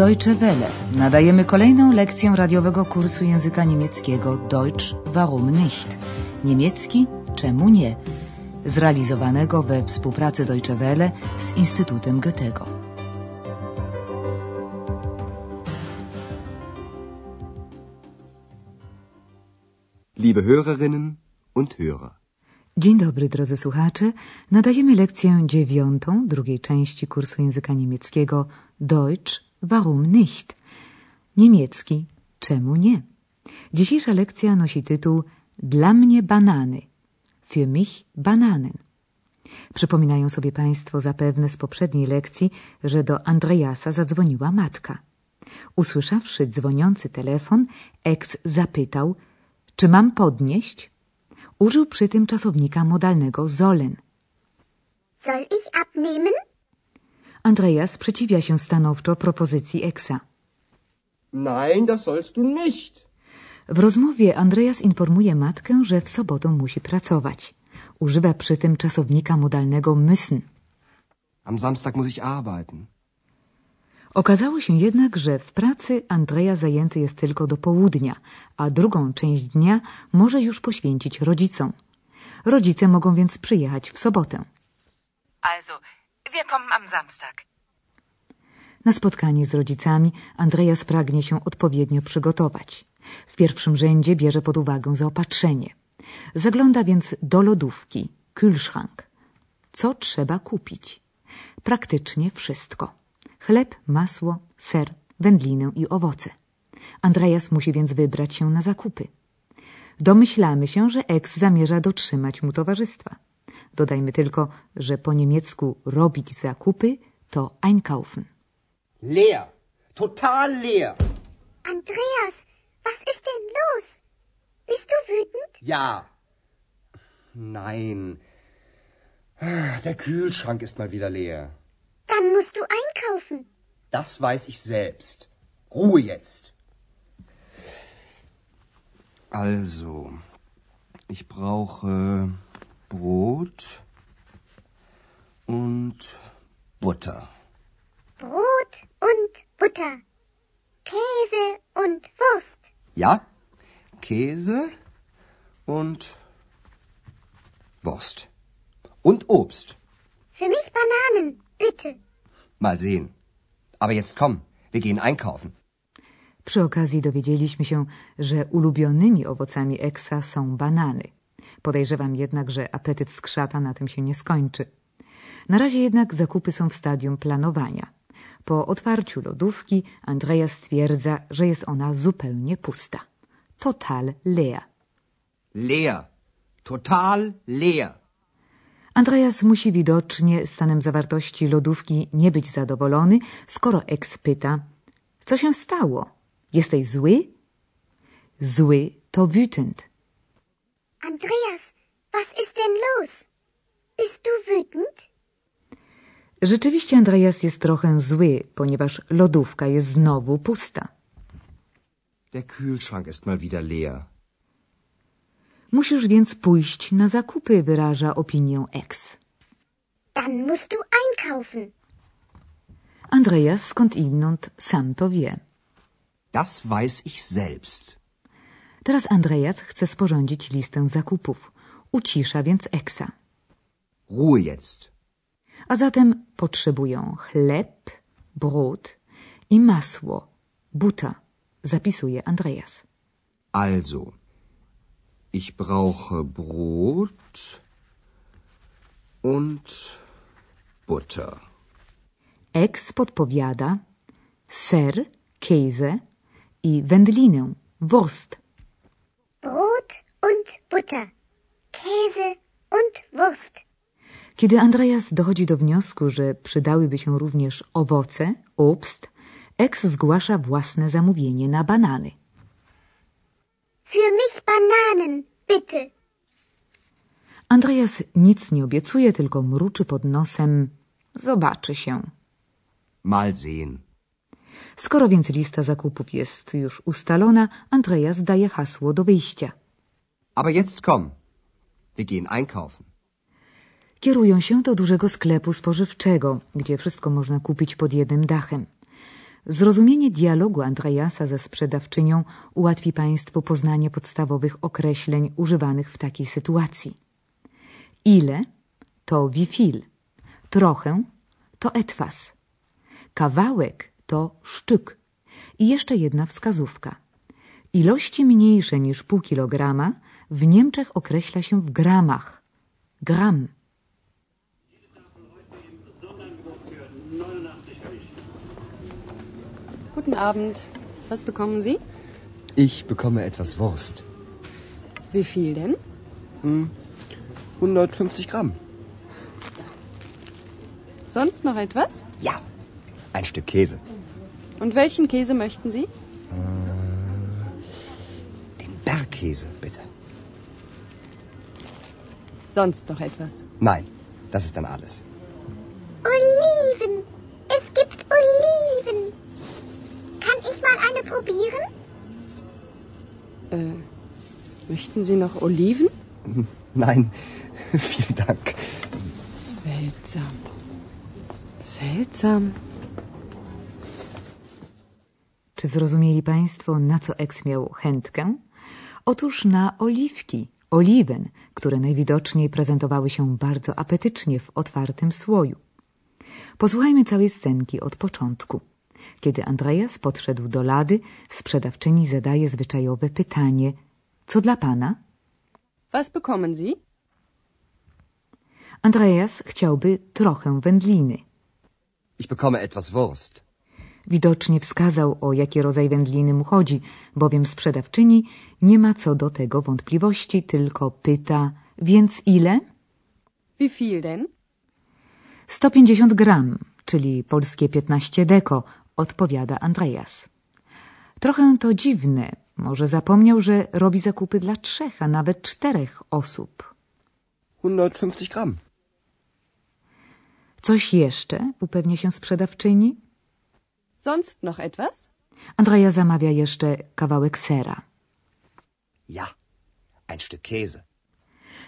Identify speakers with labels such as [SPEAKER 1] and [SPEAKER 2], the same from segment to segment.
[SPEAKER 1] Deutsche Welle. Nadajemy kolejną lekcję radiowego kursu języka niemieckiego Deutsch warum nicht? Niemiecki czemu nie? Zrealizowanego we współpracy Deutsche Welle z Instytutem Goethego.
[SPEAKER 2] Liebe Hörerinnen und Hörer.
[SPEAKER 1] Dzień dobry, drodzy słuchacze. Nadajemy lekcję dziewiątą drugiej części kursu języka niemieckiego Deutsch warum nicht? Niemiecki czemu nie? Dzisiejsza lekcja nosi tytuł Dla mnie banany. Für mich Bananen. Przypominają sobie Państwo zapewne z poprzedniej lekcji, że do Andreasa zadzwoniła matka. Usłyszawszy dzwoniący telefon, ex zapytał, czy mam podnieść? Użył przy tym czasownika modalnego sollen.
[SPEAKER 3] Soll ich abnehmen?
[SPEAKER 1] Andreas sprzeciwia się stanowczo propozycji Eksa.
[SPEAKER 2] Nein, das sollst du nicht.
[SPEAKER 1] W rozmowie Andreas informuje matkę, że w sobotę musi pracować. Używa przy tym czasownika modalnego müssen.
[SPEAKER 2] Am Samstag muss ich arbeiten.
[SPEAKER 1] Okazało się jednak, że w pracy Andrea zajęty jest tylko do południa, a drugą część dnia może już poświęcić rodzicom. Rodzice mogą więc przyjechać w sobotę.
[SPEAKER 4] Also, wir kommen am Samstag.
[SPEAKER 1] Na spotkanie z rodzicami Andreas pragnie się odpowiednio przygotować. W pierwszym rzędzie bierze pod uwagę zaopatrzenie. Zagląda więc do lodówki, Kühlschrank. Co trzeba kupić? Praktycznie wszystko. Chleb, masło, ser, wędlinę i owoce. Andreas musi więc wybrać się na zakupy. Domyślamy się, że ex zamierza dotrzymać mu towarzystwa. Dodajmy tylko, że po niemiecku robić zakupy to einkaufen.
[SPEAKER 5] Leer. Total leer.
[SPEAKER 3] Andreas, was ist denn los? Bist du wütend?
[SPEAKER 5] Ja. Nein. Der Kühlschrank ist mal wieder leer.
[SPEAKER 3] Dann musst du einkaufen.
[SPEAKER 5] Das weiß ich selbst. Ruhe jetzt.
[SPEAKER 2] Also, ich brauche Brot und Butter.
[SPEAKER 3] Brot und Butter. Käse und Wurst.
[SPEAKER 2] Ja? Käse und Wurst. Und Obst.
[SPEAKER 3] Für mich Bananen, bitte.
[SPEAKER 2] Mal sehen. Aber jetzt komm, wir gehen einkaufen.
[SPEAKER 1] Przy okazji dowiedzieliśmy się, że ulubionymi owocami Eksa są banany. Podejrzewam jednak, że apetyt skrzata na tym się nie skończy. Na razie jednak zakupy są w stadium planowania. Po otwarciu lodówki Andrea stwierdza, że jest ona zupełnie pusta. Total leer.
[SPEAKER 2] Leer. Total leer.
[SPEAKER 1] Andreas musi widocznie stanem zawartości lodówki nie być zadowolony, skoro ex pyta, co się stało? Jesteś zły? Zły to wütend.
[SPEAKER 3] Andreas, was ist denn los? Bist du wütend?
[SPEAKER 1] Rzeczywiście Andreas jest trochę zły, ponieważ lodówka jest znowu pusta.
[SPEAKER 2] Der Kühlschrank ist mal wieder leer.
[SPEAKER 1] Musisz więc pójść na zakupy, wyraża opinię ex.
[SPEAKER 3] Dann musst du einkaufen.
[SPEAKER 1] Andreas skądinąd sam to wie.
[SPEAKER 2] Das weiß ich selbst.
[SPEAKER 1] Teraz Andreas chce sporządzić listę zakupów. Ucisza więc eksa.
[SPEAKER 2] Ruhe jetzt.
[SPEAKER 1] A zatem potrzebują chleb, brot i masło, buta, zapisuje Andreas.
[SPEAKER 2] Also, ich brauche Brot und Butter.
[SPEAKER 1] Ex podpowiada ser, Käse i wędlinę, Wurst.
[SPEAKER 3] Butter. Käse und Wurst.
[SPEAKER 1] Kiedy Andreas dochodzi do wniosku, że przydałyby się również owoce, obst, ex zgłasza własne zamówienie na banany.
[SPEAKER 3] Für mich Bananen, bitte.
[SPEAKER 1] Andreas nic nie obiecuje, tylko mruczy pod nosem. Zobaczy się.
[SPEAKER 2] Mal sehen.
[SPEAKER 1] Skoro więc lista zakupów jest już ustalona, Andreas daje hasło do wyjścia.
[SPEAKER 2] Aber jetzt komm. Wir gehen einkaufen.
[SPEAKER 1] Kierują się do dużego sklepu spożywczego, gdzie wszystko można kupić pod jednym dachem. Zrozumienie dialogu Andreasa ze sprzedawczynią ułatwi Państwu poznanie podstawowych określeń używanych w takiej sytuacji. Ile to wie viel, trochę to etwas, kawałek to sztuk i jeszcze jedna wskazówka. Ilości mniejsze niż pół kilograma w Niemczech określa się w gramach. Gram.
[SPEAKER 6] Guten Abend. Was bekommen Sie?
[SPEAKER 2] Ich bekomme etwas Wurst.
[SPEAKER 6] Wie viel denn?
[SPEAKER 2] 150 Gramm.
[SPEAKER 6] Sonst noch etwas?
[SPEAKER 2] Ja. Ein Stück Käse.
[SPEAKER 6] Und welchen Käse möchten Sie?
[SPEAKER 2] Den Bergkäse, bitte.
[SPEAKER 6] Sonst noch etwas?
[SPEAKER 2] Nein, das ist dann alles.
[SPEAKER 3] Oliven. Es gibt Oliven. Kann ich mal eine probieren?
[SPEAKER 6] Äh, möchten Sie noch Oliven?
[SPEAKER 2] Nein, vielen Dank.
[SPEAKER 6] Seltsam. Seltsam.
[SPEAKER 1] Czy zrozumieli Państwo, na co Eks miał chętkę? Otóż na oliwki, oliwen, które najwidoczniej prezentowały się bardzo apetycznie w otwartym słoju. Posłuchajmy całej scenki od początku. Kiedy Andreas podszedł do lady, sprzedawczyni zadaje zwyczajowe pytanie: Co dla pana?
[SPEAKER 6] Was bekommen Sie?
[SPEAKER 1] Andreas chciałby trochę wędliny.
[SPEAKER 2] Ich bekomme etwas Wurst.
[SPEAKER 1] Widocznie wskazał, o jaki rodzaj wędliny mu chodzi, bowiem sprzedawczyni nie ma co do tego wątpliwości, tylko pyta: Więc ile?
[SPEAKER 6] Wie viel denn?
[SPEAKER 1] 150 gram, czyli polskie 15 deko, odpowiada Andreas. Trochę to dziwne. Może zapomniał, że robi zakupy dla trzech, a nawet czterech osób.
[SPEAKER 2] 150 Gramm.
[SPEAKER 1] Coś jeszcze? upewnia się sprzedawczyni.
[SPEAKER 6] Sonst noch etwas?
[SPEAKER 1] Andrea zamawia jeszcze kawałek sera.
[SPEAKER 2] Ja. Ein Stück Käse.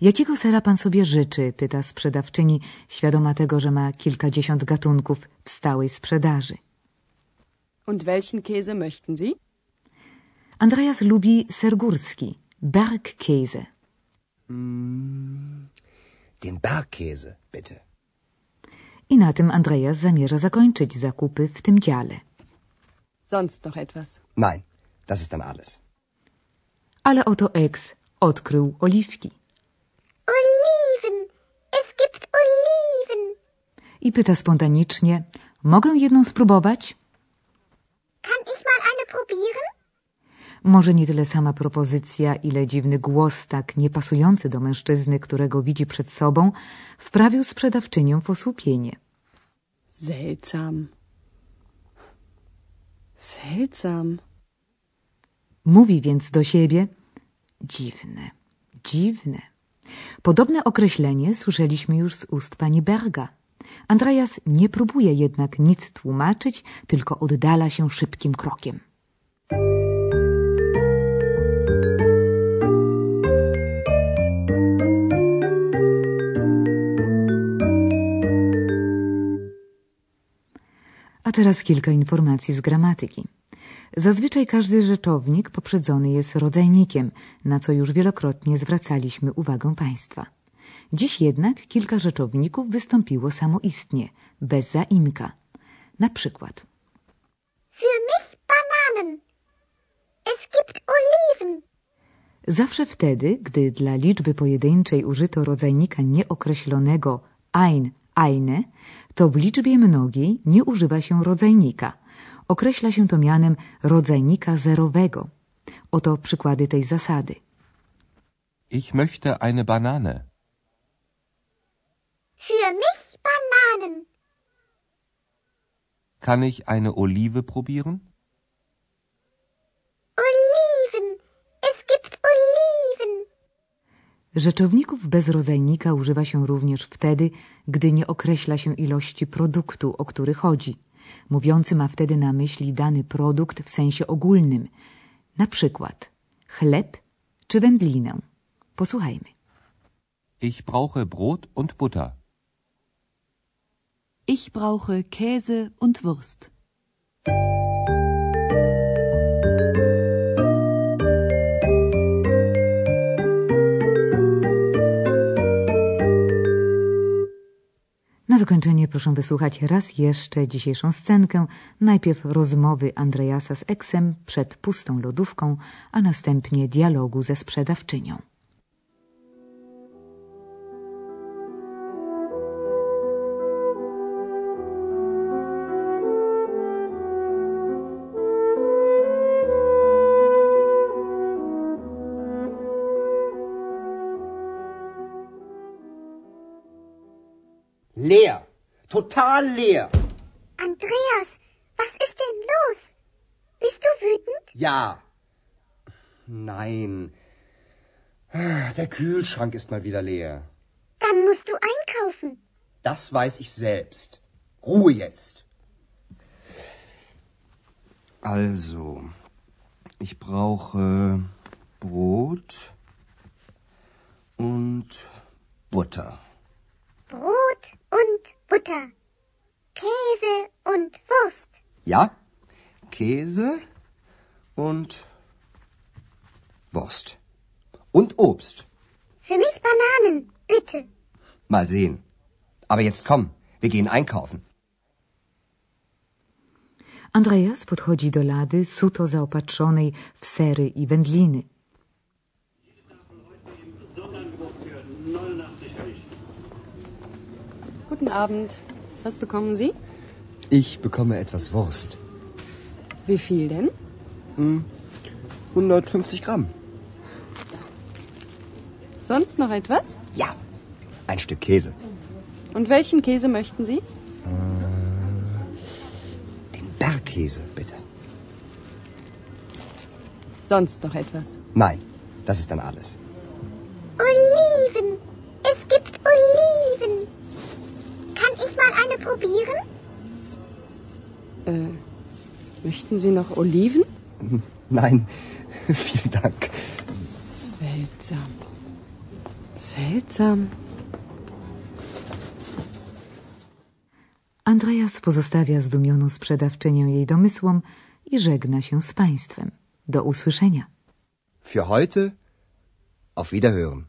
[SPEAKER 1] Jakiego sera pan sobie życzy? pyta sprzedawczyni, świadoma tego, że ma kilkadziesiąt gatunków w stałej sprzedaży.
[SPEAKER 6] Und welchen Käse möchten Sie?
[SPEAKER 1] Andreas lubi ser górski, Bergkäse.
[SPEAKER 2] Den Bergkäse, bitte.
[SPEAKER 1] I na tym Andreas zamierza zakończyć zakupy w tym dziale.
[SPEAKER 6] Sonst noch etwas?
[SPEAKER 2] Nein, das ist dann alles.
[SPEAKER 1] Ale oto Ex odkrył oliwki
[SPEAKER 3] Oliven. Es gibt Oliven.
[SPEAKER 1] i pyta spontanicznie: Mogę jedną spróbować?
[SPEAKER 3] Kann ich mal eine probieren?
[SPEAKER 1] Może nie tyle sama propozycja, ile dziwny głos, tak niepasujący do mężczyzny, którego widzi przed sobą, wprawił sprzedawczynią w osłupienie.
[SPEAKER 6] Seltsam. Seltsam.
[SPEAKER 1] Mówi więc do siebie: Dziwne, dziwne. Podobne określenie słyszeliśmy już z ust pani Berga. Andreas nie próbuje jednak nic tłumaczyć, tylko oddala się szybkim krokiem. Teraz kilka informacji z gramatyki. Zazwyczaj każdy rzeczownik poprzedzony jest rodzajnikiem, na co już wielokrotnie zwracaliśmy uwagę Państwa. Dziś jednak kilka rzeczowników wystąpiło samoistnie, bez zaimka. Na przykład
[SPEAKER 3] Für mich Bananen. Es gibt Oliven.
[SPEAKER 1] zawsze wtedy, gdy dla liczby pojedynczej użyto rodzajnika nieokreślonego ein, eine, to w liczbie mnogiej nie używa się rodzajnika. Określa się to mianem rodzajnika zerowego. Oto przykłady tej zasady.
[SPEAKER 7] Ich möchte eine Banane.
[SPEAKER 3] Für mich Bananen.
[SPEAKER 7] Kann ich eine Olive probieren?
[SPEAKER 3] Oliven. Es gibt Oliven.
[SPEAKER 1] Rzeczowników bez rodzajnika używa się również wtedy, gdy nie określa się ilości produktu, o który chodzi. Mówiący ma wtedy na myśli dany produkt w sensie ogólnym, na przykład chleb czy wędlinę. Posłuchajmy.
[SPEAKER 7] Ich brauche Brot und Butter.
[SPEAKER 8] Ich brauche Käse und Wurst.
[SPEAKER 1] Zakończenie proszę wysłuchać raz jeszcze dzisiejszą scenkę. Najpierw rozmowy Andreasa z Eksem przed pustą lodówką, a następnie dialogu ze sprzedawczynią.
[SPEAKER 5] Leer. Total leer.
[SPEAKER 3] Andreas, was ist denn los? Bist du wütend?
[SPEAKER 5] Ja. Nein. Der Kühlschrank ist mal wieder leer.
[SPEAKER 3] Dann musst du einkaufen.
[SPEAKER 5] Das weiß ich selbst. Ruhe jetzt.
[SPEAKER 2] Also, ich brauche Brot und Butter.
[SPEAKER 3] Brot und Butter. Käse und Wurst.
[SPEAKER 2] Ja? Käse und Wurst. Und Obst.
[SPEAKER 3] Für mich Bananen, bitte.
[SPEAKER 2] Mal sehen. Aber jetzt komm, wir gehen einkaufen.
[SPEAKER 1] Andreas podchodzi do lady suto zaopatrzonej w sery i wędliny.
[SPEAKER 6] Guten Abend. Was bekommen Sie?
[SPEAKER 2] Ich bekomme etwas Wurst.
[SPEAKER 6] Wie viel denn?
[SPEAKER 2] 150 Gramm.
[SPEAKER 6] Sonst noch etwas?
[SPEAKER 2] Ja. Ein Stück Käse.
[SPEAKER 6] Und welchen Käse möchten Sie?
[SPEAKER 2] Den Bergkäse, bitte.
[SPEAKER 6] Sonst noch etwas?
[SPEAKER 2] Nein, das ist dann alles.
[SPEAKER 3] Oliven.
[SPEAKER 6] Möchten Sie noch Oliven?
[SPEAKER 2] Nein, vielen Dank.
[SPEAKER 6] Seltsam. Seltsam.
[SPEAKER 1] Andreas pozostawia zdumioną sprzedawczynię jej domysłom i żegna się z państwem. Do usłyszenia.
[SPEAKER 2] Für heute auf Wiederhören.